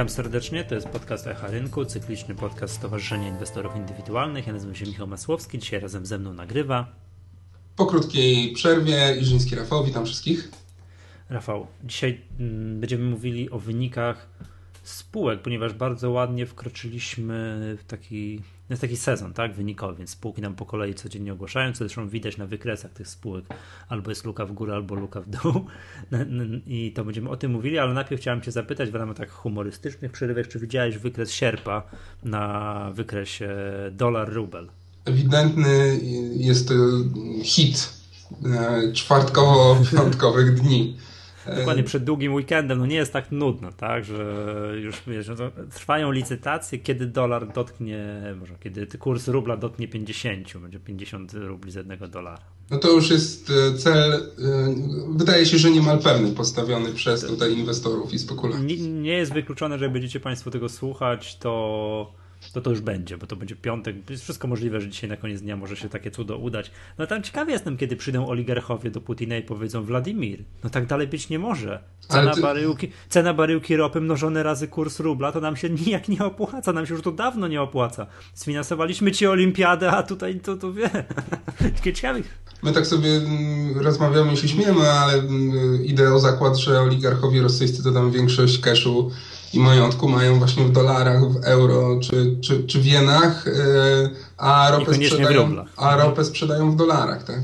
Witam serdecznie, to jest podcast Echa Rynku, cykliczny podcast Stowarzyszenia Inwestorów Indywidualnych. Ja nazywam się Michał Masłowski, dzisiaj razem ze mną nagrywa. Po krótkiej przerwie Iżyński Rafał, witam wszystkich. Rafał, dzisiaj mm, będziemy mówili o wynikach spółek, ponieważ bardzo ładnie wkroczyliśmy w taki, jest taki sezon tak, wynikowy, więc spółki nam po kolei codziennie ogłaszają, co zresztą widać na wykresach tych spółek. Albo jest luka w górę, albo luka w dół. I to będziemy o tym mówili, ale najpierw chciałem Cię zapytać w ramach tak humorystycznych przerywek, czy widziałeś wykres sierpa na wykresie dolar-rubel? Ewidentny jest to hit e, czwartkowo-piątkowych dni. Dokładnie przed długim weekendem, no nie jest tak nudno, tak, że już wiesz, no trwają licytacje, kiedy dolar dotknie, może kiedy kurs rubla dotknie 50, będzie 50 rubli z jednego dolara. No to już jest e, cel, e, wydaje się, że niemal pewny, postawiony przez tutaj inwestorów i spekulantów. Nie, nie jest wykluczone, że będziecie Państwo tego słuchać, to to to już będzie, bo to będzie piątek. Jest wszystko możliwe, że dzisiaj na koniec dnia może się takie cudo udać. No tam ciekawy jestem, kiedy przyjdą oligarchowie do Putina i powiedzą Wladimir, no tak dalej być nie może. Cena, ty... baryłki, cena baryłki ropy mnożone razy kurs rubla, to nam się nijak nie opłaca, nam się już to dawno nie opłaca. Sfinansowaliśmy ci olimpiadę, a tutaj to, to wie. Ciekawych. My tak sobie mm, rozmawiamy i się śmiemy, ale mm, idę o zakład, że oligarchowie rosyjscy to tam większość cashu i majątku mają właśnie w dolarach, w euro czy, czy, czy w jenach, e, a ropę, sprzedają, a ropę sprzedają w dolarach, tak?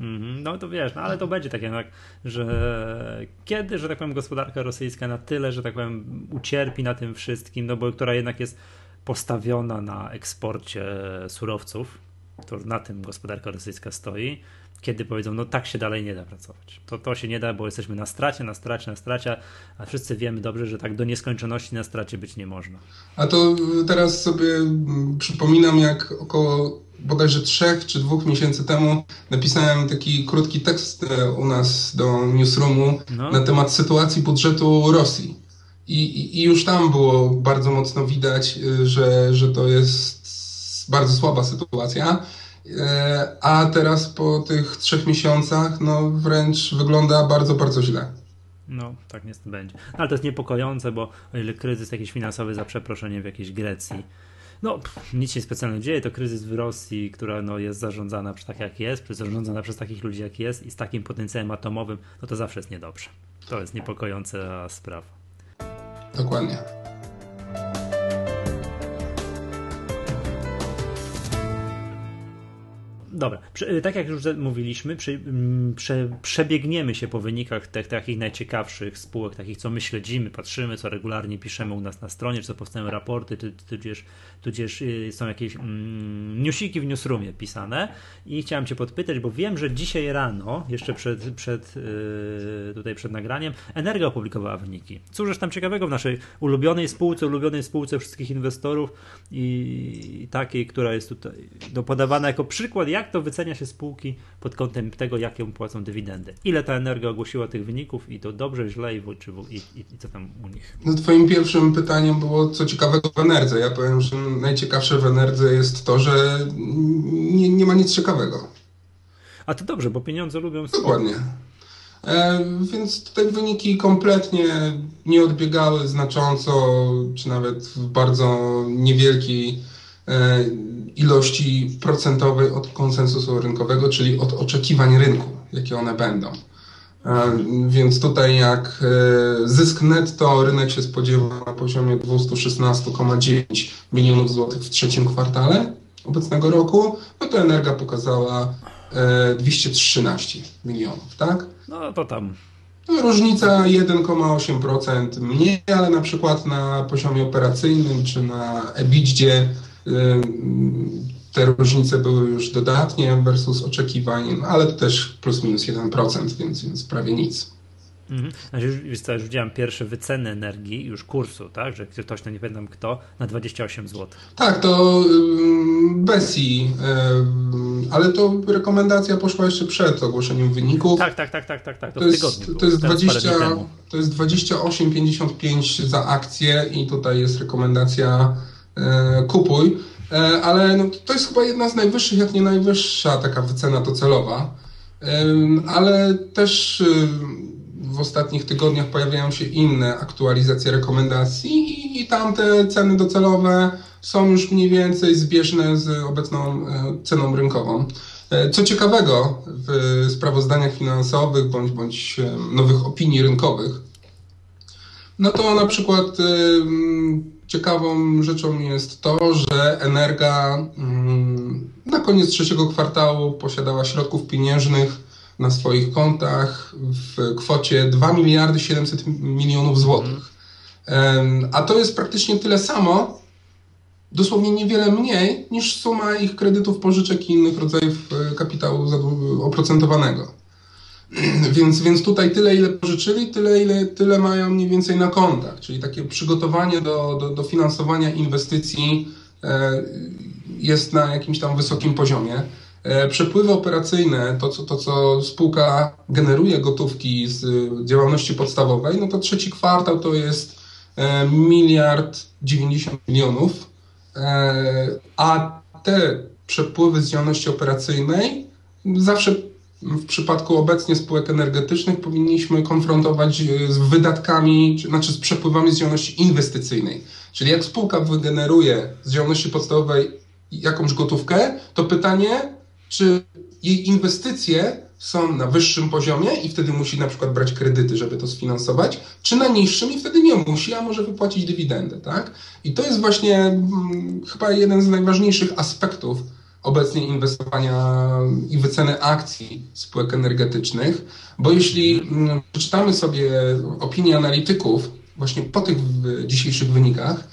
Mhm, no to wiesz, no ale to będzie takie, tak, że kiedy, że tak powiem, gospodarka rosyjska na tyle, że tak powiem, ucierpi na tym wszystkim, no bo która jednak jest postawiona na eksporcie surowców, to na tym gospodarka rosyjska stoi, kiedy powiedzą, no tak się dalej nie da pracować. To, to się nie da, bo jesteśmy na stracie, na stracie, na stracie, a wszyscy wiemy dobrze, że tak do nieskończoności na stracie być nie można. A to teraz sobie mm, przypominam, jak około bodajże trzech czy dwóch miesięcy temu napisałem taki krótki tekst e, u nas do newsroomu no. na temat sytuacji budżetu Rosji. I, I, już tam było bardzo mocno widać, e, że, że to jest bardzo słaba sytuacja a teraz po tych trzech miesiącach, no wręcz wygląda bardzo, bardzo źle. No, tak niestety będzie. No, ale to jest niepokojące, bo o ile kryzys jakiś finansowy za przeproszeniem w jakiejś Grecji, no pff, nic się specjalnie dzieje, to kryzys w Rosji, która no, jest zarządzana przez tak jak jest, zarządzana przez takich ludzi jak jest i z takim potencjałem atomowym, no to zawsze jest niedobrze. To jest niepokojąca sprawa. Dokładnie. Dobra, tak jak już mówiliśmy, mm, prze, przebiegniemy się po wynikach tych takich najciekawszych spółek, takich co my śledzimy, patrzymy, co regularnie piszemy u nas na stronie, czy co powstają raporty, tudzież, tudzież y, są jakieś mm, newsiki w newsroomie pisane i chciałem Cię podpytać, bo wiem, że dzisiaj rano, jeszcze przed, przed yy, tutaj przed nagraniem, Energia opublikowała wyniki. Cóż tam ciekawego w naszej ulubionej spółce, ulubionej spółce wszystkich inwestorów i takiej, która jest tutaj no, podawana jako przykład, jak to wycenia się spółki pod kątem tego, jakie płacą dywidendy? Ile ta energia ogłosiła tych wyników i to dobrze, źle i, czy, i, i, i co tam u nich? No twoim pierwszym pytaniem było co ciekawego w Enerdze. Ja powiem, że najciekawsze w Enerdze jest to, że nie, nie ma nic ciekawego. A to dobrze, bo pieniądze lubią sport. Dokładnie. E, więc tutaj wyniki kompletnie nie odbiegały znacząco, czy nawet w bardzo niewielkiej ilości procentowej od konsensusu rynkowego, czyli od oczekiwań rynku, jakie one będą. E, więc tutaj jak e, zysk netto rynek się spodziewa na poziomie 216,9 milionów złotych w trzecim kwartale obecnego roku, no to Energa pokazała 213 e, milionów, tak? No to tam. No, różnica 1,8% mniej, ale na przykład na poziomie operacyjnym czy na EBITDzie te różnice były już dodatnie versus oczekiwań, no ale to też plus minus 1%, więc, więc prawie nic. Mhm. Znaczy, już, już widziałem pierwsze wyceny energii, już kursu, tak? Że ktoś, to nie pamiętam kto, na 28 zł. Tak, to Bessi, ale to rekomendacja poszła jeszcze przed ogłoszeniem wyników. Tak, tak, tak, tak, tak, tak. To, to, jest, to, jest 20, to jest 28,55 za akcję i tutaj jest rekomendacja kupuj, e, ale no, to jest chyba jedna z najwyższych, jak nie najwyższa taka wycena docelowa, ale też w ostatnich tygodniach pojawiają się inne aktualizacje rekomendacji i, i tam te ceny docelowe są już mniej więcej zbieżne z obecną e, ceną rynkową. E, co ciekawego w sprawozdaniach finansowych bądź, bądź nowych opinii rynkowych, no to na przykład ciekawą rzeczą jest to, że Energa na koniec trzeciego kwartału posiadała środków pieniężnych na swoich kontach w kwocie 2 miliardy 700 milionów złotych. A to jest praktycznie tyle samo, dosłownie niewiele mniej niż suma ich kredytów, pożyczek i innych rodzajów e, kapitału oprocentowanego. Więc, więc tutaj tyle, ile pożyczyli, tyle, ile, tyle mają mniej więcej na kontach. Czyli takie przygotowanie do, do, do finansowania inwestycji e, jest na jakimś tam wysokim poziomie. E, przepływy operacyjne, to co, to co spółka generuje gotówki z działalności podstawowej, no to trzeci kwartał to jest e, miliard 90 milionów, a te przepływy z działalności operacyjnej zawsze w przypadku obecnie spółek energetycznych powinniśmy konfrontować z wydatkami, znaczy z przepływami z działalności inwestycyjnej. Czyli jak spółka wygeneruje z działalności podstawowej jakąś gotówkę, to pytanie, czy jej inwestycje są na wyższym poziomie i wtedy musi na przykład brać kredyty, żeby to sfinansować, czy na niższym i wtedy nie musi, a może wypłacić dywidendę, tak? I to jest właśnie hmm, chyba jeden z najważniejszych aspektów obecnie inwestowania i wyceny akcji spółek energetycznych, bo jeśli hmm, przeczytamy sobie opinie analityków właśnie po tych dzisiejszych wynikach,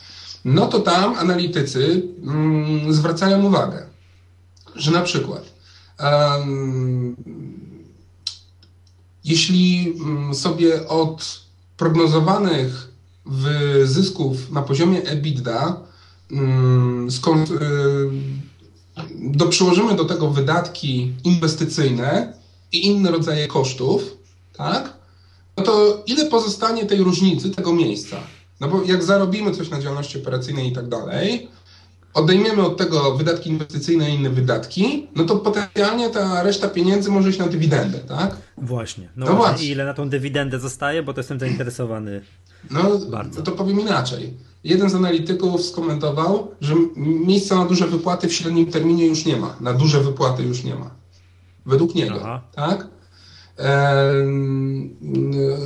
no to tam analitycy hmm, zwracają uwagę, że na przykład jeśli mm, sobie od prognozowanych zysków na poziomie EBITDA skąd, y, do, przyłożymy do tego wydatki inwestycyjne i inne rodzaje kosztów, tak? No to ile pozostanie tej różnicy, tego miejsca? No bo jak zarobimy coś na działalności operacyjnej i tak dalej, odejmiemy od tego wydatki inwestycyjne i inne wydatki, no to potencjalnie ta reszta pieniędzy może iść na dywidendę, tak? Właśnie. No, no właśnie. I ile na tą dywidendę zostaje, bo to jestem zainteresowany no, bardzo. No to powiem inaczej. Jeden z analityków skomentował, że miejsca na duże wypłaty w średnim terminie już nie ma. Na duże wypłaty już nie ma. Według niego, Aha. tak?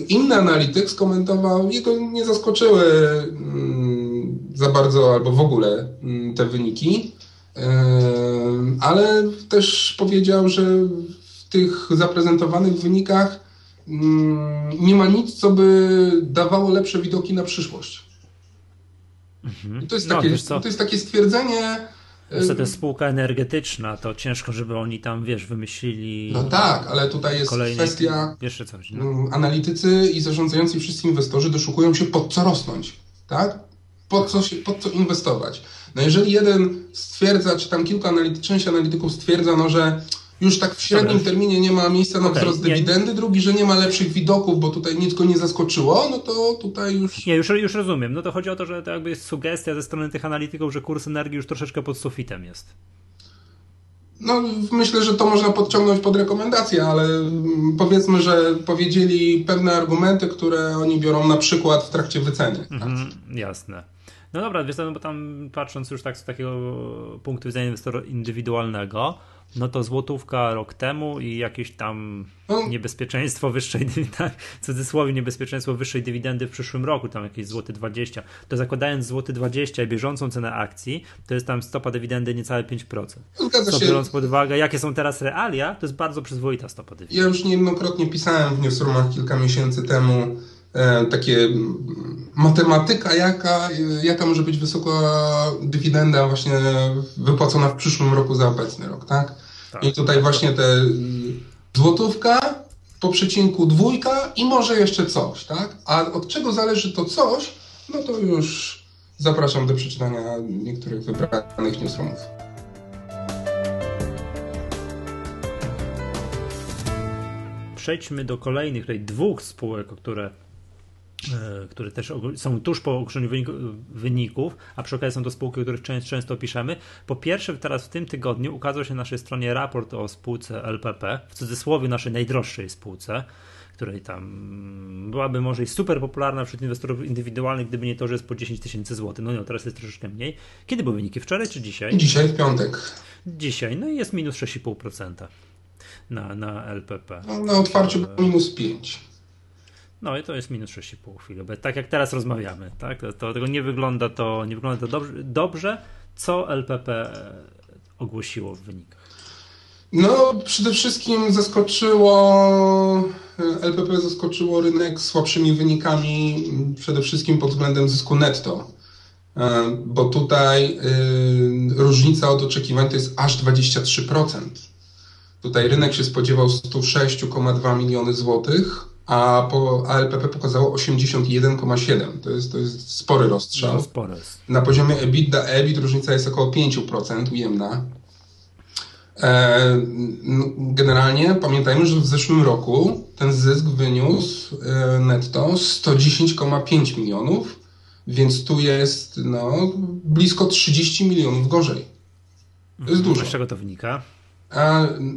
Inny analityk skomentował, jego nie zaskoczyły mm, za bardzo albo w ogóle mm, te wyniki, ale też powiedział, że w tych zaprezentowanych wynikach mm, nie ma nic, co by dawało lepsze widoki na przyszłość. Mhm. To, jest no, takie, no, to jest takie stwierdzenie, to jest spółka energetyczna, to ciężko, żeby oni tam, wiesz, wymyślili. No tak, ale tutaj jest kolejny, kwestia. Jeszcze coś. No. Analitycy i zarządzający wszyscy inwestorzy doszukują się, pod co rosnąć, tak? Po co, się, po co inwestować. No jeżeli jeden stwierdza, czy tam kilku analityków, część analityków stwierdza, no że już tak w średnim terminie nie ma miejsca na okay. wzrost dywidendy, drugi, że nie ma lepszych widoków, bo tutaj nic go nie zaskoczyło, no to tutaj już... Nie, już, już rozumiem. No to chodzi o to, że to jakby jest sugestia ze strony tych analityków, że kurs energii już troszeczkę pod sufitem jest. No, myślę, że to można podciągnąć pod rekomendacje, ale powiedzmy, że powiedzieli pewne argumenty, które oni biorą na przykład w trakcie wyceny. Mhm, jasne. No dobra, wiesz, no bo tam patrząc już tak z takiego punktu widzenia inwestora indywidualnego, no to złotówka rok temu i jakieś tam no. niebezpieczeństwo wyższej dywidendy, w cudzysłowie niebezpieczeństwo wyższej dywidendy w przyszłym roku, tam jakieś złoty 20, to zakładając złoty 20 i bieżącą cenę akcji, to jest tam stopa dywidendy niecałe 5%. Zgadza to się. biorąc pod uwagę, jakie są teraz realia, to jest bardzo przyzwoita stopa dywidendy. Ja już niejednokrotnie pisałem w newsroomach kilka miesięcy temu e, takie matematyka, jaka, jaka może być wysoka dywidenda właśnie wypłacona w przyszłym roku za obecny rok, tak? Tak I tutaj właśnie te złotówka, po przecinku dwójka i może jeszcze coś, tak? A od czego zależy to coś, no to już zapraszam do przeczytania niektórych wybranych newsroomów. Przejdźmy do kolejnych, tutaj dwóch spółek, o które które też są tuż po ogłoszeniu wyników, a przy okazji są to spółki, o których często, piszemy. Po pierwsze, teraz w tym tygodniu ukazał się na naszej stronie raport o spółce LPP, w cudzysłowie naszej najdroższej spółce, której tam byłaby może i super popularna wśród inwestorów indywidualnych, gdyby nie to, że jest po 10 tysięcy złotych. No nie, teraz jest troszeczkę mniej. Kiedy były wyniki? Wczoraj czy dzisiaj? Dzisiaj w piątek. Dzisiaj, no i jest minus 6,5% na, na LPP. No, na otwarciu e... minus 5. No i to jest minus 6,5 chwilę. Tak jak teraz rozmawiamy, tak? To, to, tego nie wygląda to, nie wygląda to dobrze, dobrze. Co LPP ogłosiło w wynikach? No, przede wszystkim zaskoczyło, LPP zaskoczyło rynek słabszymi wynikami, przede wszystkim pod względem zysku netto, e, bo tutaj y, różnica od oczekiwań to jest aż 23%. Tutaj rynek się spodziewał 106,2 miliony złotych, a, po, a LPP pokazało 81,7. To jest, to jest spory rozstrzał. No, spory. Na poziomie EBITDA, EBIT różnica jest około 5% ujemna. E, generalnie pamiętajmy, że w zeszłym roku ten zysk wyniósł e, netto 110,5 milionów, więc tu jest no, blisko 30 milionów gorzej. To jest dużo. Z czego to wynika?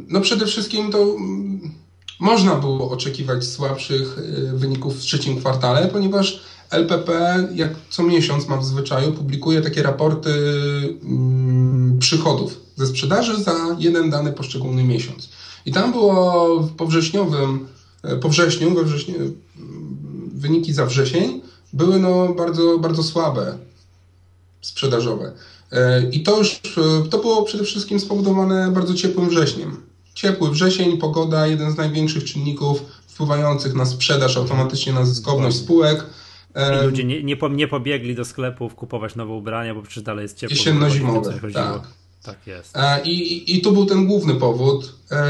No przede wszystkim to mm, można było oczekiwać słabszych e, wyników w trzecim kwartale, ponieważ LPP jak co miesiąc ma w zwyczaju publikuje takie raporty mm, przychodów ze sprzedaży za jeden dany poszczególny miesiąc. I tam było po wrześniowym, e, po wrześniu, we wrześniu mm, wyniki za wrzesień były no bardzo, bardzo słabe sprzedażowe. E, I to już e, to było przede wszystkim spowodowane bardzo ciepłym wrześniem. Ciepły wrzesień, pogoda, jeden z największych czynników wpływających na sprzedaż, automatycznie na zyskowność spółek. I ludzie nie, nie, nie pobiegli do sklepów kupować nowe ubrania, bo przecież dalej jest ciepło. Jesienno-zimowe, tak. Tak jest. I, i, I tu był ten główny powód. E,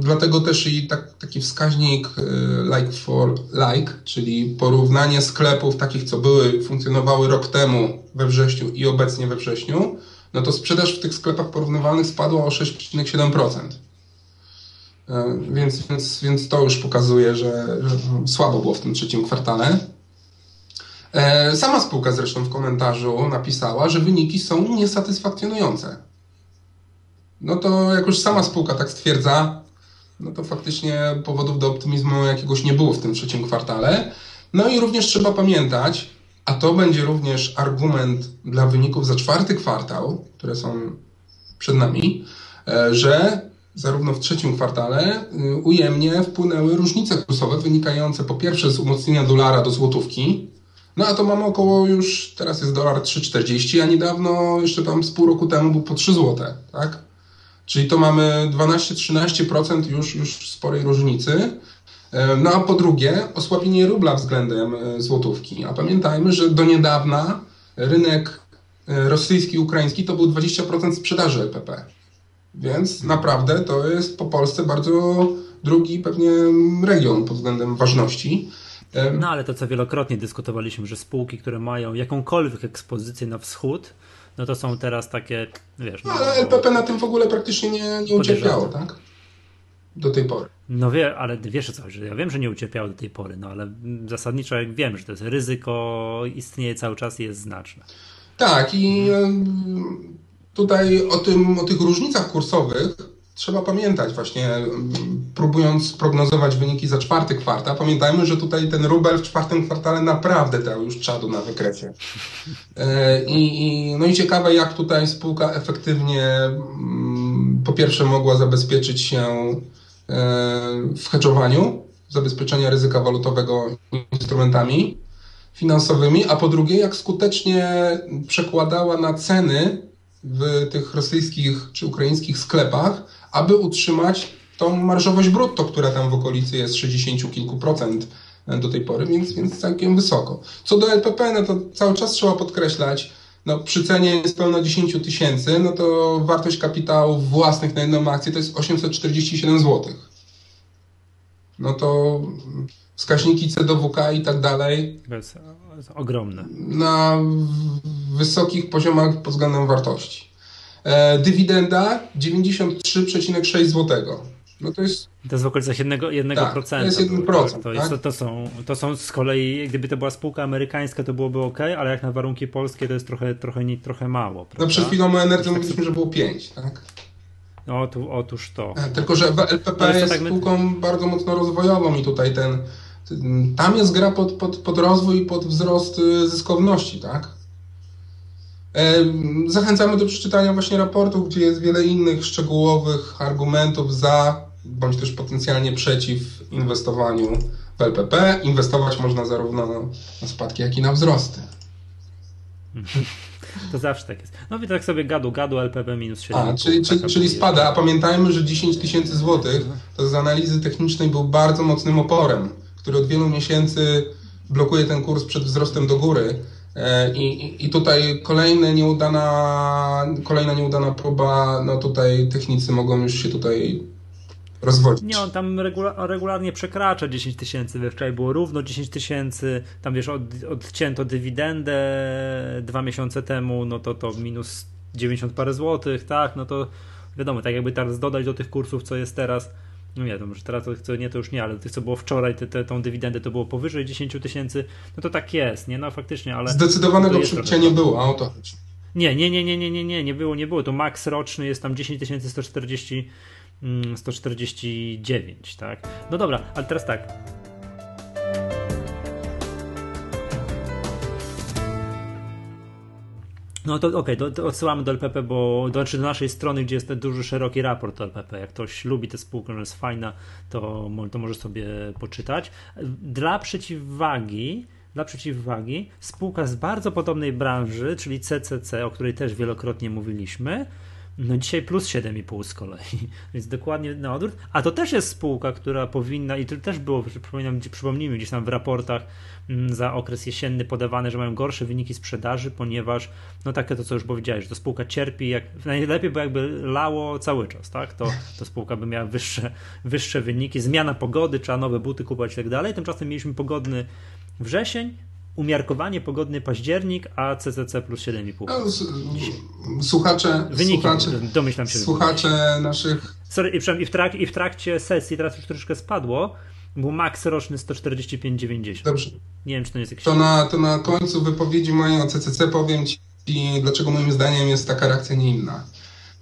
dlatego też i tak, taki wskaźnik e, like for like, czyli porównanie sklepów takich, co były, funkcjonowały rok temu we wrześniu i obecnie we wrześniu, no to sprzedaż w tych sklepach porównywalnych spadła o 6,7%. E, więc, więc, więc to już pokazuje, że, że słabo było w tym trzecim kwartale. E, sama spółka zresztą w komentarzu napisała, że wyniki są niesatysfakcjonujące. No to jak już sama spółka tak stwierdza, no to faktycznie powodów do optymizmu jakiegoś nie było w tym trzecim kwartale. No i również trzeba pamiętać, a to będzie również argument dla wyników za czwarty kwartał, które są przed nami, e, że zarówno w trzecim kwartale y, ujemnie wpłynęły różnice kursowe wynikające po pierwsze z umocnienia dolara do złotówki, no a to mamy około już, teraz jest dolar 3,40, a niedawno, jeszcze tam z pół roku temu był po 3 zł, tak? Czyli to mamy 12-13% już, już sporej różnicy. E, no a po drugie, osłabienie rubla względem e, złotówki. A pamiętajmy, że do niedawna rynek e, rosyjski, ukraiński to był 20% sprzedaży LPP. Więc naprawdę to jest po Polsce bardzo drugi pewnie region pod względem ważności. No ale to co wielokrotnie dyskutowaliśmy, że spółki, które mają jakąkolwiek ekspozycję na wschód, no to są teraz takie, wiesz... No, ale LPP na tym w ogóle praktycznie nie, nie ucierpiało, tak? Do tej pory. No wie, ale wiesz co, że ja wiem, że nie ucierpiało do tej pory, no ale zasadniczo jak wiem, że to jest ryzyko istnieje cały czas i jest znaczne. Tak i tutaj o, tym, o tych różnicach kursowych trzeba pamiętać właśnie, próbując prognozować wyniki za czwarty kwartał, pamiętajmy, że tutaj ten rubel w czwartym kwartale naprawdę dał już czadu na wykresie. E, I, i, no i ciekawe, jak tutaj spółka efektywnie mm, po pierwsze mogła zabezpieczyć się w hedżowaniu, zabezpieczenia ryzyka walutowego instrumentami finansowymi, a po drugie, jak skutecznie przekładała na ceny w tych rosyjskich czy ukraińskich sklepach, aby utrzymać tą marżowość brutto, która tam w okolicy jest 60 kilku procent do tej pory, więc, więc całkiem wysoko. Co do LPP, no to cały czas trzeba podkreślać, no przy cenie niespełna 10 tysięcy, no to wartość kapitału własnych na jedną akcję to jest 847 zł. No to wskaźniki C do WK i tak dalej. To jest ogromne. Na wysokich poziomach pod względem wartości. E, dywidenda 93,6 zł. No to jest. To jest w okolicach 1%. 1%, tak, to jest 1%. Tak? To, jest, tak? to, są, to są z kolei, gdyby to była spółka amerykańska, to byłoby ok, ale jak na warunki polskie to jest trochę, trochę, nie, trochę mało. Prawda? No przed chwilą o energii mówiliśmy, że było 5, tak? No, tu, otóż to. E, tylko, że LPP jest, jest spółką bardzo mocno rozwojową i tutaj ten, tam jest gra pod, pod, pod rozwój i pod wzrost y, zyskowności, tak? E, zachęcamy do przeczytania właśnie raportów, gdzie jest wiele innych szczegółowych argumentów za bądź też potencjalnie przeciw inwestowaniu w LPP. Inwestować można zarówno na spadki, jak i na wzrosty. To zawsze tak jest. No i tak sobie gadu, gadu LPP minus 7. A, czyli, czyli, czyli spada, a pamiętajmy, że 10 tysięcy złotych to z analizy technicznej był bardzo mocnym oporem, który od wielu miesięcy blokuje ten kurs przed wzrostem do góry. E, I, I tutaj kolejne nieudana, kolejna nieudana próba, no tutaj technicy mogą już się tutaj rozwodzić. Nie, on tam regula regularnie przekracza 10 tysięcy, wczoraj było równo 10 tysięcy, tam wiesz, od, odcięto dywidendę dwa miesiące temu, no to to minus 90 parę złotych, tak, no to wiadomo, tak jakby teraz dodać do tych kursów, co jest teraz, no nie, to może teraz to, co nie, to już nie, ale tych, co było wczoraj, te, te, tą dywidendę to było powyżej 10 tysięcy, no to tak jest, nie, no faktycznie, ale... Zdecydowanego przeczucia nie było, a o to chodzi. Nie, nie, nie, nie, nie, nie, nie, nie było, nie było, to maks roczny jest tam 10 140 149, mm, tak? No dobra, ale teraz tak. No to okej, okay, odsyłamy do LPP, bo do, znaczy do naszej strony, gdzie jest ten duży, szeroki raport o LPP. Jak ktoś lubi tę spółkę, że jest fajna, to, to może sobie poczytać. Dla przeciwwagi, dla przeciwwagi, spółka z bardzo podobnej branży, czyli CCC, o której też wielokrotnie mówiliśmy, no dzisiaj plus 7,5 z kolei, więc dokładnie na odwrót. A to też jest spółka, która powinna, i to też było, przypominam, przypomnijmy, gdzieś tam w raportach mm, za okres jesienny podawane, że mają gorsze wyniki sprzedaży, ponieważ, no takie to, co już powiedziałeś, że to spółka cierpi, jak najlepiej by jakby lało cały czas, tak? To, to spółka by miała wyższe, wyższe wyniki, zmiana pogody, trzeba nowe buty kupować i tak dalej. Tymczasem mieliśmy pogodny wrzesień, umiarkowanie pogodny październik, a CCC plus 7,5. No, słuchacze, Wyniki, słuchacze, domyślam się. Słuchacze naszych... Sorry, i, w, i, w trak, I w trakcie sesji, teraz już troszeczkę spadło, był maks roczny 145,90. Dobrze. Nie wiem, czy to jest jakiś... To na, to na końcu wypowiedzi mojej o CCC powiem Ci, dlaczego moim zdaniem jest taka reakcja nie inna.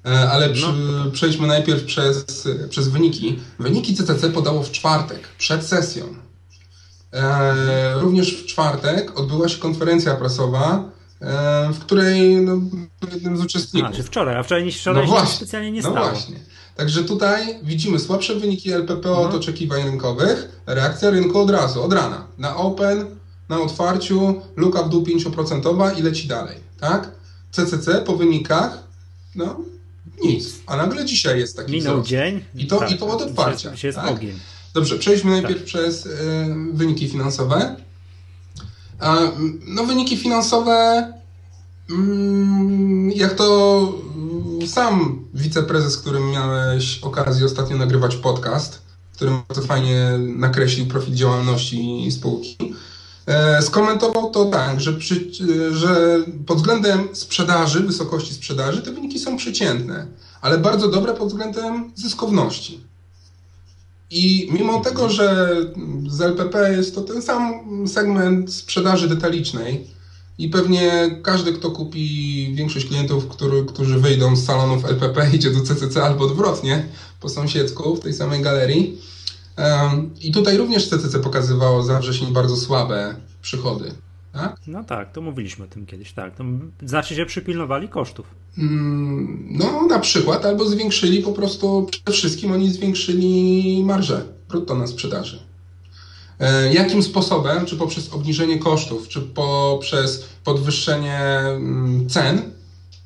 E, ale przy, no. przejdźmy najpierw przez, przez wyniki. Wyniki CCC podało w czwartek, przed sesją. E, również w czwartek odbyła się konferencja prasowa, e, w której no, jednym z uczestników. A, czy wczoraj, a wczoraj, wczoraj no właśnie, specjalnie nie no stało. No właśnie. Także tutaj widzimy słabsze wyniki LPP no. od oczekiwań rynkowych. Reakcja rynku od razu, od rana. Na open, na otwarciu, luka w dół 5% i leci dalej. Tak? CCC po wynikach, no nic. A nagle dzisiaj jest taki Minął wzrost. dzień. I to, tak, i to od otwarcia. Się, się tak? ogień. Dobrze, przejdźmy najpierw tak. przez y, wyniki finansowe. no, wyniki finansowe, mm, jak to sam wiceprezes, z którym miałeś okazję ostatnio nagrywać podcast, którym bardzo fajnie nakreślił profil działalności spółki, e, skomentował to tak, że, przy, że pod względem sprzedaży, wysokości sprzedaży, te wyniki są przeciętne, ale bardzo dobre pod względem zyskowności. I mimo tego, że z LPP jest to ten sam segment sprzedaży detalicznej i pewnie każdy, kto kupi, większość klientów, który, którzy wyjdą z salonów LPP, idzie do CCC albo odwrotnie, po sąsiedzku, w tej samej galerii. I tutaj również CCC pokazywało za wrzesień bardzo słabe przychody. Tak? No tak, to mówiliśmy o tym kiedyś, tak. To znaczy, że przypilnowali kosztów. Mm, no, na przykład, albo zwiększyli po prostu, przede wszystkim oni zwiększyli marżę brutto na sprzedaży. E, jakim sposobem? Czy poprzez obniżenie kosztów, czy poprzez podwyższenie mm, cen?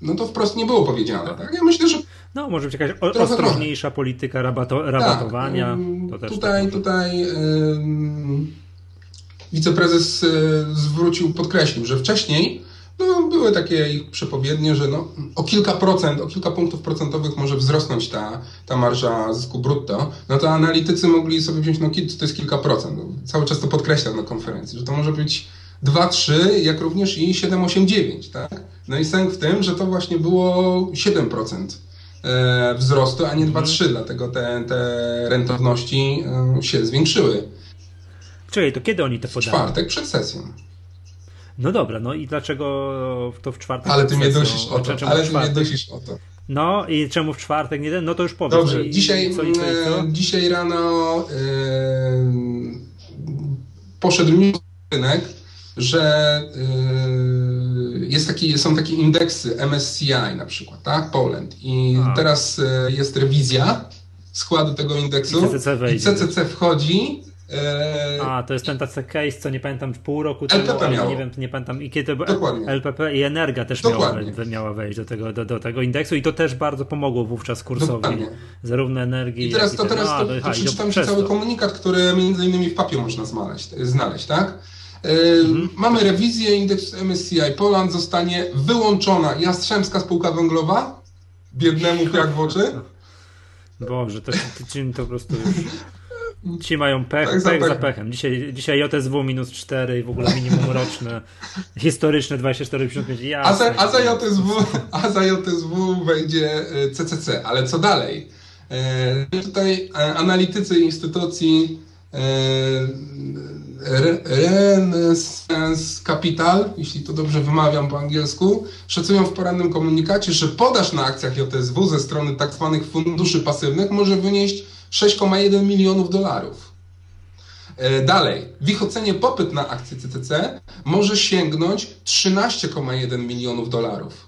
No to wprost nie było powiedziane. Tak? Ja myślę, że. No, może być jakaś ostrożniejsza trochę. polityka rabato, rabatowania. Tak, tutaj, tak tutaj. Yy, wiceprezes e, zwrócił, podkreślił, że wcześniej no, były takie ich przepowiednie, że no, o kilka procent, o kilka punktów procentowych może wzrosnąć ta, ta marża zysku brutto, no to analitycy mogli sobie wziąć, no to jest kilka procent. No, cały czas to podkreślam na konferencji, że to może być 2, 3, jak również i 7, 8, 9, tak? No i sęk w tym, że to właśnie było 7% e, wzrostu, a nie 2, 3, mhm. dlatego te, te rentowności e, się zwiększyły. Czekaj, to kiedy oni to podali? W czwartek przed sesją. No dobra, no i dlaczego to w czwartek Ale ty mnie dusisz o to, ale ty mnie dusisz o to. No i czemu w czwartek nie ten? No to już powiem. Dobrze, I, dzisiaj, co, i co, i co? dzisiaj rano yy, poszedł news rynek, że yy, jest taki, są takie indeksy MSCI na przykład, tak? Poland. I A. teraz yy, jest rewizja składu tego indeksu. I CCC, wejdzie. I CCC wchodzi Eee... A, to jest ten tacy case, co nie pamiętam, pół roku temu, LPP miało. nie wiem, nie pamiętam, i kiedy to Dokładnie. LPP i Energa też miała, miała wejść do tego, do, do, tego indeksu i to też bardzo pomogło wówczas kursowi, Dokładnie. zarówno energii, I teraz to, teraz no, to, to, to przeczytam Ci cały komunikat, który między innymi w papie można znaleźć, znaleźć tak? mhm. Mamy rewizję, indeks MSCI Poland zostanie wyłączona Jastrzębska Spółka Węglowa, biednemu jak w oczy. Boże, to, to, to po prostu już... Ci mają pech, tak, pech za, pechem. Dzisiaj, dzisiaj JSW minus 4 i w ogóle minimum roczne, historyczne 24,55. Ja a, za, a, za JSW, a za JSW wejdzie CCC. E, Ale co dalej? E, tutaj e, analitycy instytucji e, Renaissance Capital, jeśli to dobrze wymawiam po angielsku, szacują w porannym komunikacie, że podaż na akcjach JSW ze strony tzw. Tak funduszy pasywnych może wynieść 6,1 milionów dolarów. E, dalej, w ich ocenie popyt na akcje CCC może sięgnąć 13,1 milionów dolarów.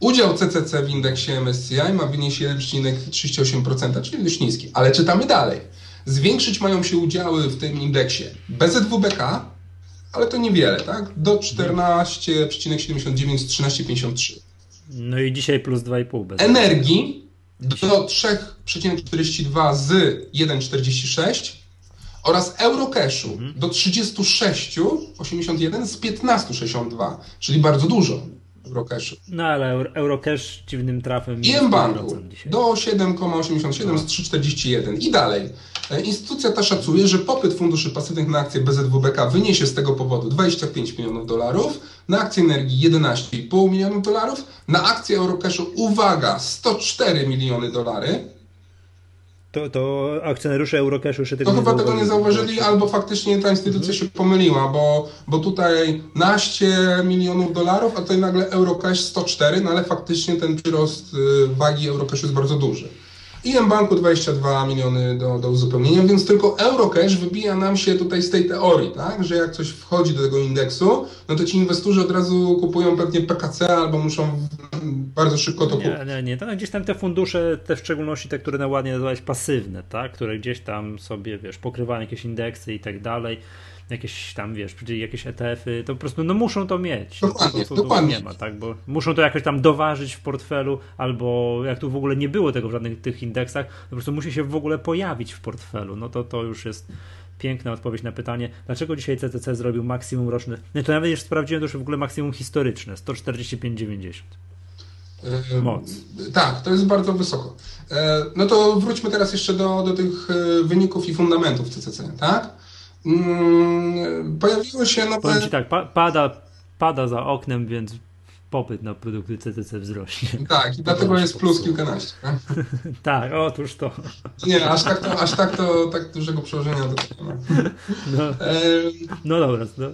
Udział CCC w indeksie MSCI ma wynieść 1,38%, czyli dość niski. Ale czytamy dalej. Zwiększyć mają się udziały w tym indeksie BZWBK, ale to niewiele, tak? Do 14,79 z 13,53. No i dzisiaj plus 2,5. Energii do 3,42 z 1,46 oraz Eurocashu mhm. do 36,81 z 15,62, czyli bardzo dużo. Eurocashu. No ale Eurocash dziwnym trafem. I M-Banku do 7,87 z 3,41 i dalej. E, instytucja ta szacuje, że popyt funduszy pasywnych na akcje BZWBK wyniesie z tego powodu 25 milionów dolarów, na akcje energii 11,5 milionów dolarów, na akcje Eurocashu, uwaga, 104 miliony dolary, to, to akcjonariusze Eurocashu jeszcze tego no nie chyba tego nie zauważyli, albo faktycznie ta instytucja się pomyliła, bo, bo tutaj naście milionów dolarów, a tutaj nagle Eurocash 104, no ale faktycznie ten przyrost y, wagi Eurocashu jest bardzo duży. I M-Banku 22 miliony do, do uzupełnienia, więc tylko Eurocash wybija nam się tutaj z tej teorii, tak? że jak coś wchodzi do tego indeksu, no to ci inwestorzy od razu kupują pewnie PKC albo muszą bardzo szybko to kupić. Nie, nie, nie. To gdzieś tam te fundusze, te w szczególności te, które ładnie nazywałeś pasywne, tak? które gdzieś tam sobie, wiesz, pokrywają jakieś indeksy i tak dalej, jakieś tam, wiesz, jakieś ETF-y, to po prostu no muszą to mieć. Dokładnie, to dokładnie. Nie ma, tak, bo muszą to jakoś tam doważyć w portfelu, albo jak tu w ogóle nie było tego w żadnych tych indeksach, to po prostu musi się w ogóle pojawić w portfelu. No to to już jest piękna odpowiedź na pytanie, dlaczego dzisiaj CCC zrobił maksimum roczne. Nie, to nawet już sprawdziłem, to już w ogóle maksimum historyczne, 145,90. Moc. Tak, to jest bardzo wysoko. E, no to wróćmy teraz jeszcze do, do tych e, wyników i fundamentów CCC, tak? Mm, pojawiło się nowe... Powiem Ci tak, pa, pada, pada za oknem, więc popyt na produkty CCC wzrośnie. Tak, i dlatego jest plus kilkanaście. Tak? otóż to. Nie, aż tak to, aż tak to tak dużego przełożenia do tego nie ma. No, no dobra. No.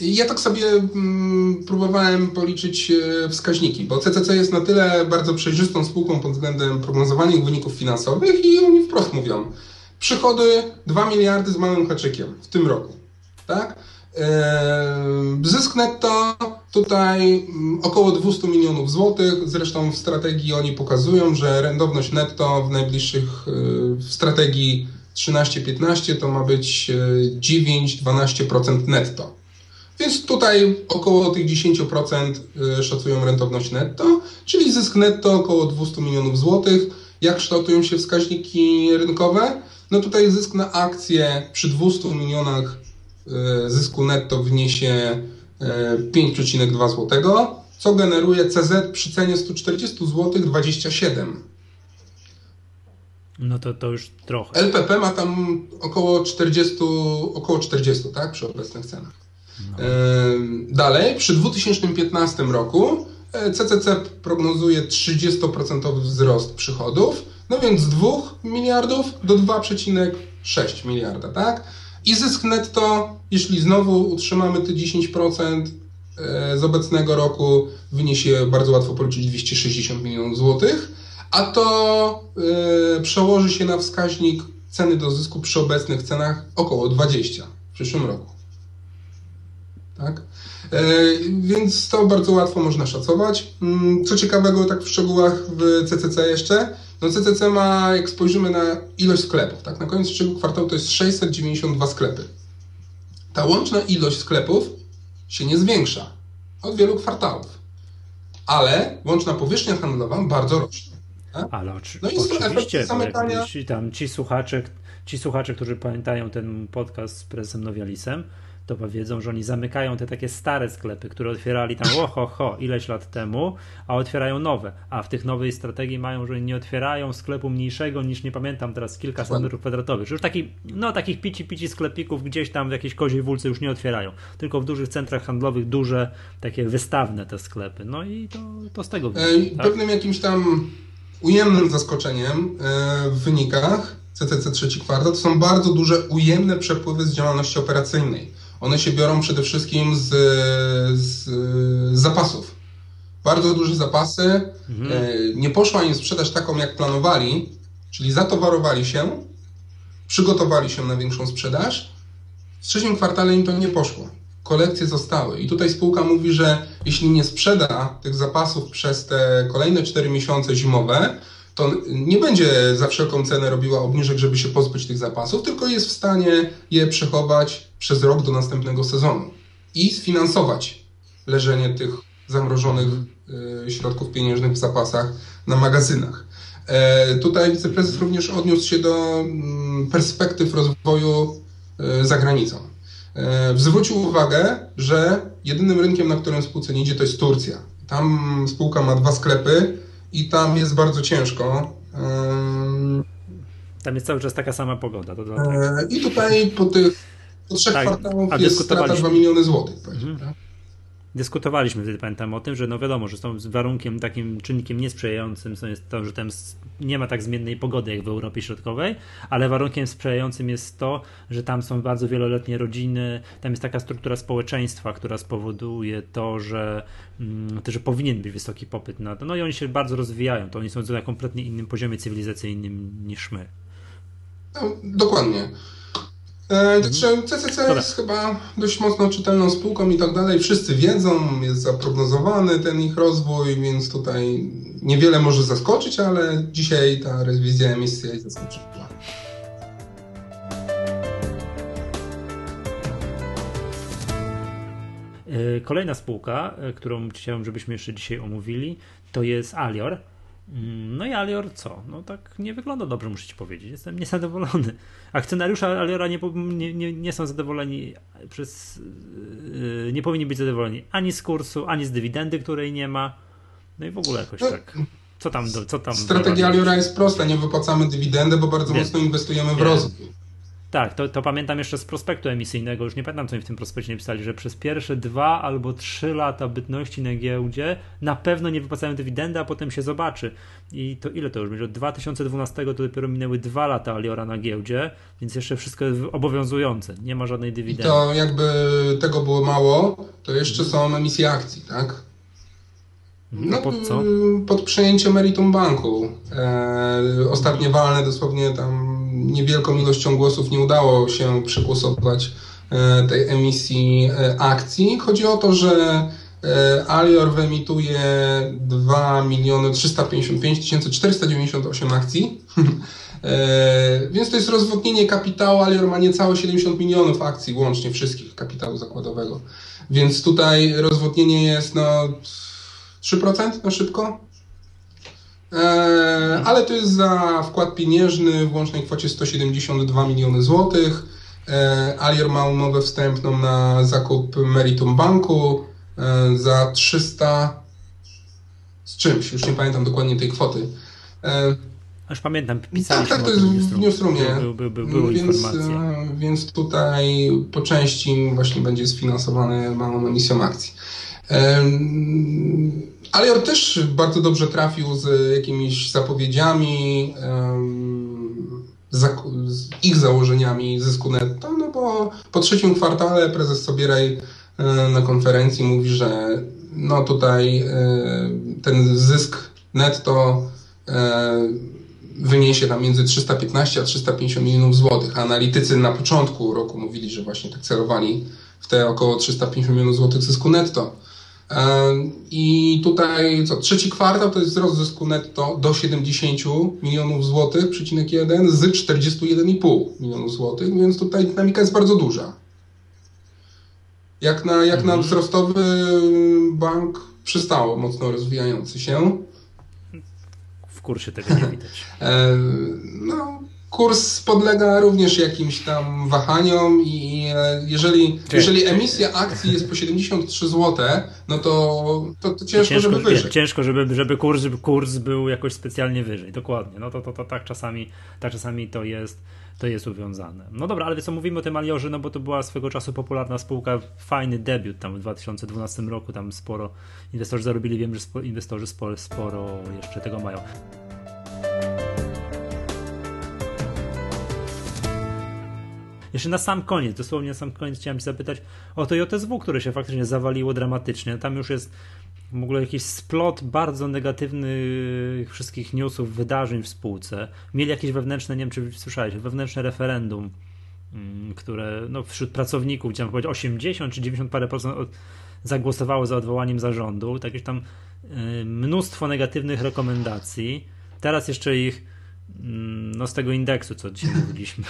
Ja tak sobie mm, próbowałem policzyć e, wskaźniki, bo CCC jest na tyle bardzo przejrzystą spółką pod względem prognozowania wyników finansowych i oni wprost mówią, Przychody 2 miliardy z małym haczykiem w tym roku. Tak? Zysk netto tutaj mm, około 200 milionów złotych. Zresztą w strategii oni pokazują, że rentowność netto w najbliższych e, w strategii 13-15 to ma być 9-12% e, netto. Więc tutaj około tych 10% e, szacują rentowność netto, czyli zysk netto około 200 milionów złotych. Jak kształtują się wskaźniki rynkowe? No tutaj zysk na akcję przy 200 milionach e, zysku netto wyniesie 5,2 zł, co generuje CZ przy cenie 140 zł 27. No to, to już trochę. LPP ma tam około 40, około 40 tak, przy obecnych cenach. No. E, dalej, przy 2015 roku CCC e, prognozuje 30% wzrost przychodów, no więc z 2 miliardów do 2,6 miliarda, tak? I zysk netto, jeśli znowu utrzymamy te 10%, z obecnego roku wyniesie bardzo łatwo policzyć 260 milionów złotych, a to przełoży się na wskaźnik ceny do zysku przy obecnych cenach około 20 w przyszłym roku. Tak? E, więc to bardzo łatwo można szacować. Mm, co ciekawego, tak w szczegółach w CCC jeszcze, no CCC ma, jak spojrzymy na ilość sklepów, tak, na koniec trzeciego kwartału to jest 692 sklepy. Ta łączna ilość sklepów się nie zwiększa od wielu kwartałów, ale łączna powierzchnia handlowa bardzo rośnie. Tak? Ale oczy, no i oczywiście, zamykania... tam ci słuchacze, ci słuchacze, którzy pamiętają ten podcast z prezesem Nowialisem, to powiedzą, że oni zamykają te takie stare sklepy, które otwierali tam oho, ho, ileś lat temu, a otwierają nowe. A w tych nowej strategii mają, że nie otwierają sklepu mniejszego niż, nie pamiętam teraz, kilkaset metrów kwadratowych. Już taki, no takich pici, pici sklepików gdzieś tam w jakiejś koziej wólce już nie otwierają. Tylko w dużych centrach handlowych duże, takie wystawne te sklepy. No i to, to z tego wynika. Tak? Pewnym jakimś tam ujemnym zaskoczeniem e, w wynikach CCC trzeci kwartał to są bardzo duże ujemne przepływy z działalności operacyjnej. One się biorą przede wszystkim z, z, z zapasów. Bardzo duże zapasy. Mhm. E, nie poszła im sprzedaż taką, jak planowali, czyli zatowarowali się, przygotowali się na większą sprzedaż. W trzecim kwartale im to nie poszło. Kolekcje zostały. I tutaj spółka mówi, że jeśli nie sprzeda tych zapasów przez te kolejne 4 miesiące zimowe, to nie będzie za wszelką cenę robiła obniżek, żeby się pozbyć tych zapasów, tylko jest w stanie je przechować przez rok do następnego sezonu i sfinansować leżenie tych zamrożonych e, środków pieniężnych w zapasach na magazynach. E, tutaj wiceprezes również odniósł się do mm, perspektyw rozwoju e, za granicą. Zwrócił uwagę, że jedynym rynkiem, na którym spółce nie idzie, to jest Turcja. Tam spółka ma dwa sklepy, i tam jest bardzo ciężko. Tam jest cały czas taka sama pogoda. To e, I tutaj po tych po trzech tak, kwartałach jest strata 2 miliony złotych. Mhm. Tak? Dyskutowaliśmy wtedy, pamiętam o tym, że no wiadomo, że są warunkiem, takim czynnikiem niesprzyjającym jest to, że tam nie ma tak zmiennej pogody jak w Europie Środkowej, ale warunkiem sprzyjającym jest to, że tam są bardzo wieloletnie rodziny, tam jest taka struktura społeczeństwa, która spowoduje to, że, mm, to, że powinien być wysoki popyt na to. No i oni się bardzo rozwijają, to oni są na kompletnie innym poziomie cywilizacyjnym niż my. No, dokładnie. E, także CCC jest chyba dość mocno czytelną spółką i tak dalej. Wszyscy wiedzą, jest zaprognozowany ten ich rozwój, więc tutaj niewiele może zaskoczyć, ale dzisiaj ta rewizja emisji jest zaskoczyła. E, kolejna spółka, e, którą chciałem, żebyśmy jeszcze dzisiaj omówili, to jest Alior. Mm, no i Alior co? No tak nie wygląda dobrze, muszę ci powiedzieć. Jestem niezadowolony. Akcjonariusze Aliora nie, nie, nie, są zadowoleni przez. Yy, nie powinni być zadowoleni ani z kursu, ani z dywidendy, której nie ma. No i w ogóle jakoś no, tak. Co tam, co tam Strategia Aliora jest prosta, nie wypłacamy dywidendy, bo bardzo mocno inwestujemy w rozwój. Tak, to, to, pamiętam jeszcze z prospektu emisyjnego, już nie pamiętam co mi w tym prospekcie napisali, że przez pierwsze dwa albo trzy lata bytności na giełdzie na pewno nie wypłacają dywidendy, a potem się zobaczy. I to ile to już będzie? Od 2012 to dopiero minęły dwa lata Aliora na giełdzie, więc jeszcze wszystko jest obowiązujące, nie ma żadnej dywidendy. I to jakby tego było mało, to jeszcze są emisje akcji, tak? No, pod co? Pod przejęcie Meritum Banku. E, ostatnie walne dosłownie tam niewielką ilością głosów nie udało się przegłosować e, tej emisji e, akcji. Chodzi o to, że e, Alior wyemituje 2 miliony 355 498 akcji. Więc to jest rozwodnienie kapitału. Alior ma niecałe 70 milionów akcji łącznie wszystkich kapitału zakładowego. Więc tutaj rozwodnienie jest no 3% na szybko. E, ale to jest za wkład pieniężny w łącznej kwocie 172 miliony złotych. E, Alier ma umowę wstępną na zakup Meritum Banku e, za 300 z czymś, już nie pamiętam dokładnie tej kwoty. Aż pamiętam, pisaliśmy Tak, tak, to jest w newsroomie. Był, był, był, więc, więc tutaj po części właśnie będzie sfinansowany małą emisją akcji. Alior też bardzo dobrze trafił z jakimiś zapowiedziami, z ich założeniami zysku netto, no bo po trzecim kwartale prezes Sobieraj na konferencji mówi, że no tutaj ten zysk netto wyniesie tam między 315 a 350 milionów złotych. Analitycy na początku roku mówili, że właśnie tak celowali w te około 350 milionów złotych zysku netto. I tutaj co, trzeci kwartał to jest wzrost zysku netto do 70 milionów złotych, przecinek 1 z 41,5 milionów złotych, więc tutaj dynamika jest bardzo duża. Jak na, jak mhm. na wzrostowy bank przystało mocno rozwijający się. W kursie tego nie widać. no, kurs podlega również jakimś tam wahaniom i e, jeżeli, jeżeli emisja akcji jest po 73 zł, no to, to, to ciężko, ciężko, żeby wyżej. Ciężko, żeby, żeby kurs, żeby kurs był jakoś specjalnie wyżej. Dokładnie. No to, to, to tak czasami tak czasami to jest to jest uwiązane. No dobra, ale co mówimy o tym Aliorze, no bo to była swego czasu popularna spółka, fajny debiut tam w 2012 roku, tam sporo inwestorzy zarobili, wiem, że inwestorzy sporo, sporo jeszcze tego mają. Jeszcze na sam koniec, dosłownie na sam koniec chciałem zapytać o to JSW, które się faktycznie zawaliło dramatycznie. Tam już jest w ogóle jakiś splot bardzo negatywnych wszystkich newsów, wydarzeń w spółce. Mieli jakieś wewnętrzne, nie wiem czy słyszałeś, wewnętrzne referendum, mm, które no, wśród pracowników, chciałem powiedzieć 80 czy 90 parę procent zagłosowało za odwołaniem zarządu. Jakieś tam y, mnóstwo negatywnych rekomendacji. Teraz jeszcze ich mm, no, z tego indeksu, co dzisiaj mówiliśmy,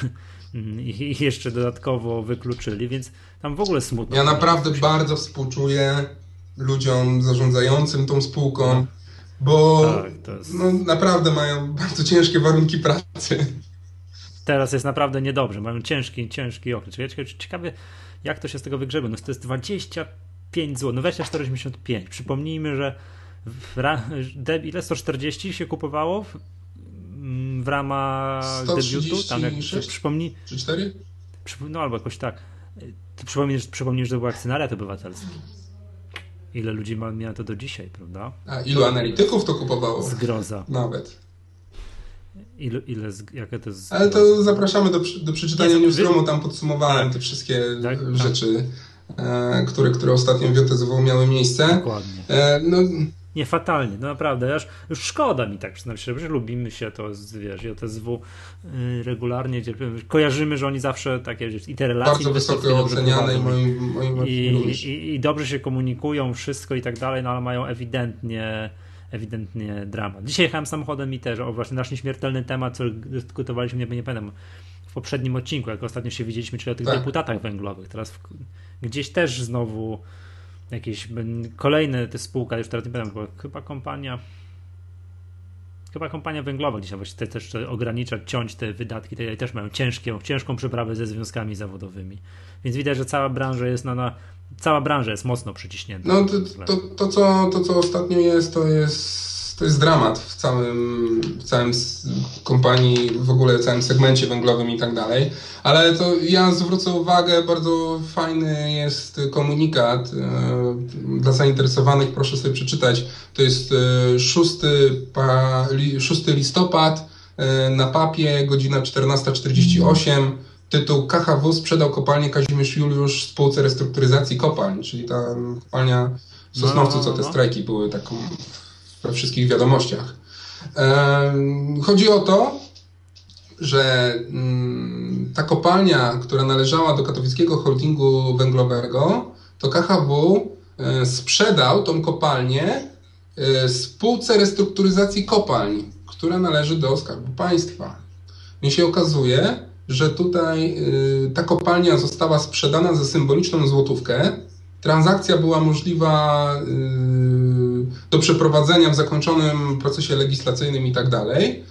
i jeszcze dodatkowo wykluczyli, więc tam w ogóle smutno. Ja naprawdę bardzo współczuję ludziom zarządzającym tą spółką, bo tak, jest... no, naprawdę mają bardzo ciężkie warunki pracy. Teraz jest naprawdę niedobrze, mają ciężki, ciężki okres. Ciekawe, jak to się z tego wygrzebie. No to jest 25 zł, no 24,85. Przypomnijmy, że w, ile 140 się kupowało w ramach debiutu? Tam jak przypomnij. Czy 4? No albo jakoś tak. Ty przypomnisz, przypomnisz, że to był akcjonariat obywatelski. Ile ludzi ma, miało to do dzisiaj, prawda? A ilu analityków to kupowało? Zgroza. Nawet. Ile, ile jakie to jest... Ale to zapraszamy do, do przeczytania newsroomu, tam podsumowałem tak. te wszystkie tak, rzeczy, tak. E, które, które ostatnio w JTZW miały miejsce. Dokładnie. E, no, nie, fatalnie, no naprawdę, aż już szkoda mi tak przyznam się, że lubimy się, to wiesz, JTSW y, regularnie kojarzymy, że oni zawsze takie, i te relacje Bardzo wysoko oceniane i, moim, moim i, i, i, dobrze się komunikują, wszystko i tak dalej, no ale mają ewidentnie ewidentnie dramat. Dzisiaj jechałem samochodem i też, o właśnie nasz nieśmiertelny temat, co dyskutowaliśmy, nie, nie pamiętam, w poprzednim odcinku, jak ostatnio się widzieliśmy, czyli o tych tak. deputatach węglowych. Teraz w, gdzieś też znowu jakieś kolejne te spółka, już teraz nie pamiętam, chyba kompania chyba kompania węglowa gdzieś właśnie też ograniczać, ciąć te wydatki, te też mają ciężkie, ciężką przeprawę ze związkami zawodowymi. Więc widać, że cała branża jest na, na cała branża jest mocno przyciśnięta. No to, to, to, co, to co ostatnio jest, to jest to jest dramat w całym, w całym kompanii, w ogóle w całym segmencie węglowym i tak dalej. Ale to ja zwrócę uwagę, bardzo fajny jest komunikat e, dla zainteresowanych, proszę sobie przeczytać. To jest 6, e, 6 listopad e, na papie, godzina 14.48. Tytuł KHW sprzedał kopalnię Kazimierz Juliusz spółce restrukturyzacji kopalń, czyli ta kopalnia w Sosnowcu, co te strajki były taką we wszystkich wiadomościach. Chodzi o to, że mm, ta kopalnia, która należała do katowickiego holdingu węglowego, to KHW e, sprzedał tą kopalnię e, spółce restrukturyzacji kopalń, która należy do Skarbu Państwa. Mi się okazuje, że tutaj e, ta kopalnia została sprzedana za symboliczną złotówkę. Transakcja była możliwa do przeprowadzenia w zakończonym procesie legislacyjnym i tak dalej.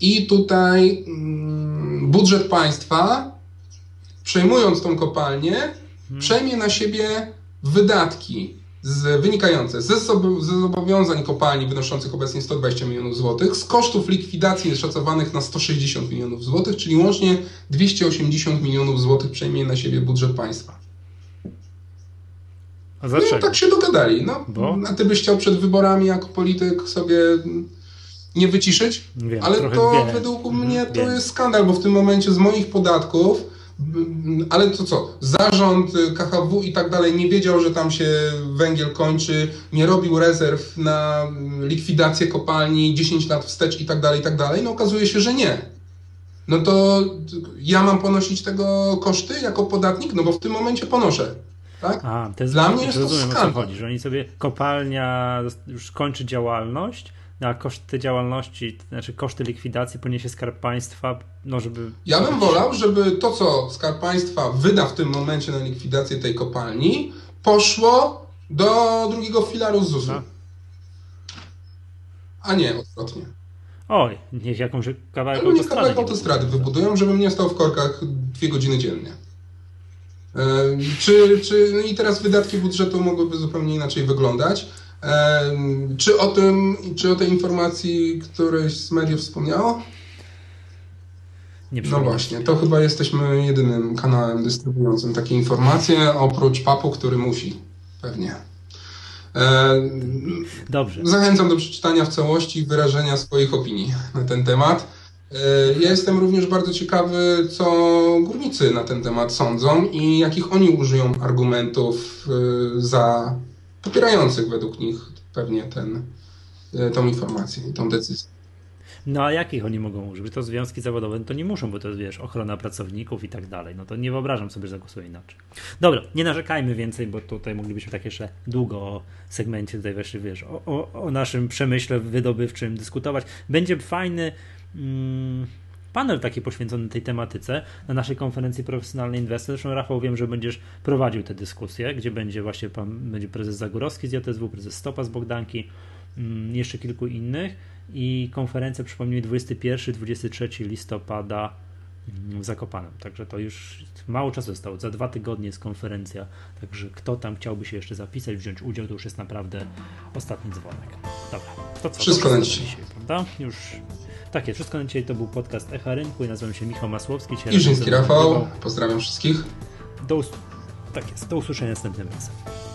I tutaj mm, budżet państwa, przejmując tą kopalnię, hmm. przejmie na siebie wydatki z, wynikające ze, ze zobowiązań kopalni wynoszących obecnie 120 milionów złotych, z kosztów likwidacji szacowanych na 160 milionów złotych, czyli łącznie 280 milionów złotych przejmie na siebie budżet państwa. A dlaczego? No, tak się dogadali. No, Bo? A ty byś chciał przed wyborami jako polityk sobie nie wyciszyć? Wiem, ale to wiem. według mhm, mnie to wiem. jest skandal, bo w tym momencie z moich podatków ale to co? Zarząd KHW i tak dalej nie wiedział, że tam się węgiel kończy, nie robił rezerw na likwidację kopalni 10 lat wstecz i tak dalej, i tak dalej. No okazuje się, że nie. No to ja mam ponosić tego koszty jako podatnik? No bo w tym momencie ponoszę. Tak? A, to jest Dla mnie jest rozumiem, to skandal. o co chodzi, że oni sobie kopalnia już kończy działalność, a koszty działalności, znaczy koszty likwidacji poniesie Skarb Państwa, no żeby... Ja bym wolał, żeby to, co Skarb Państwa wyda w tym momencie na likwidację tej kopalni, poszło do drugiego filaru ZUS-u. No. A nie odwrotnie. Oj, niech jakąś kawałek no, autostrady. kawałek autostrady wybudują, żebym nie stał w korkach dwie godziny dziennie. E, czy, czy, no i teraz wydatki budżetu mogłyby zupełnie inaczej wyglądać. Czy o tym, czy o tej informacji któreś z mediów wspomniało? Nie no właśnie, to chyba jesteśmy jedynym kanałem dystrybuującym takie informacje, oprócz papu, który musi, pewnie. Dobrze. Zachęcam do przeczytania w całości wyrażenia swoich opinii na ten temat. Ja jestem również bardzo ciekawy, co górnicy na ten temat sądzą i jakich oni użyją argumentów y, za popierających według nich pewnie ten, e, tą informację i tą decyzję. No a jakich oni mogą użyć? To związki zawodowe to nie muszą, bo to jest, wiesz, ochrona pracowników i tak dalej. No to nie wyobrażam sobie, że zagłosuję inaczej. Dobra, nie narzekajmy więcej, bo tutaj moglibyśmy tak jeszcze długo o segmencie tutaj właśnie, wiesz, o, o, o naszym przemyśle wydobywczym dyskutować. Będzie fajny... Mm, panel taki poświęcony tej tematyce na naszej konferencji profesjonalnej inwestor. Zresztą Rafał wiem, że będziesz prowadził tę dyskusję, gdzie będzie właśnie pan, będzie prezes Zagórowski z JSW, prezes Stopa z Bogdanki, mm, jeszcze kilku innych i konferencja przypomnij 21-23 listopada mm, w Zakopanem. Także to już mało czasu zostało. Za dwa tygodnie jest konferencja. Także kto tam chciałby się jeszcze zapisać, wziąć udział, to już jest naprawdę ostatni dzwonek. Dobra, to co? Wszystko na dzisiaj. Prawda? Już takie, wszystko na dzisiaj to był podcast Echa Rynku i nazywam się Michał Masłowski. I Rafał. Pozdrawiam wszystkich. Do, tak jest, do usłyszenia następnym razem.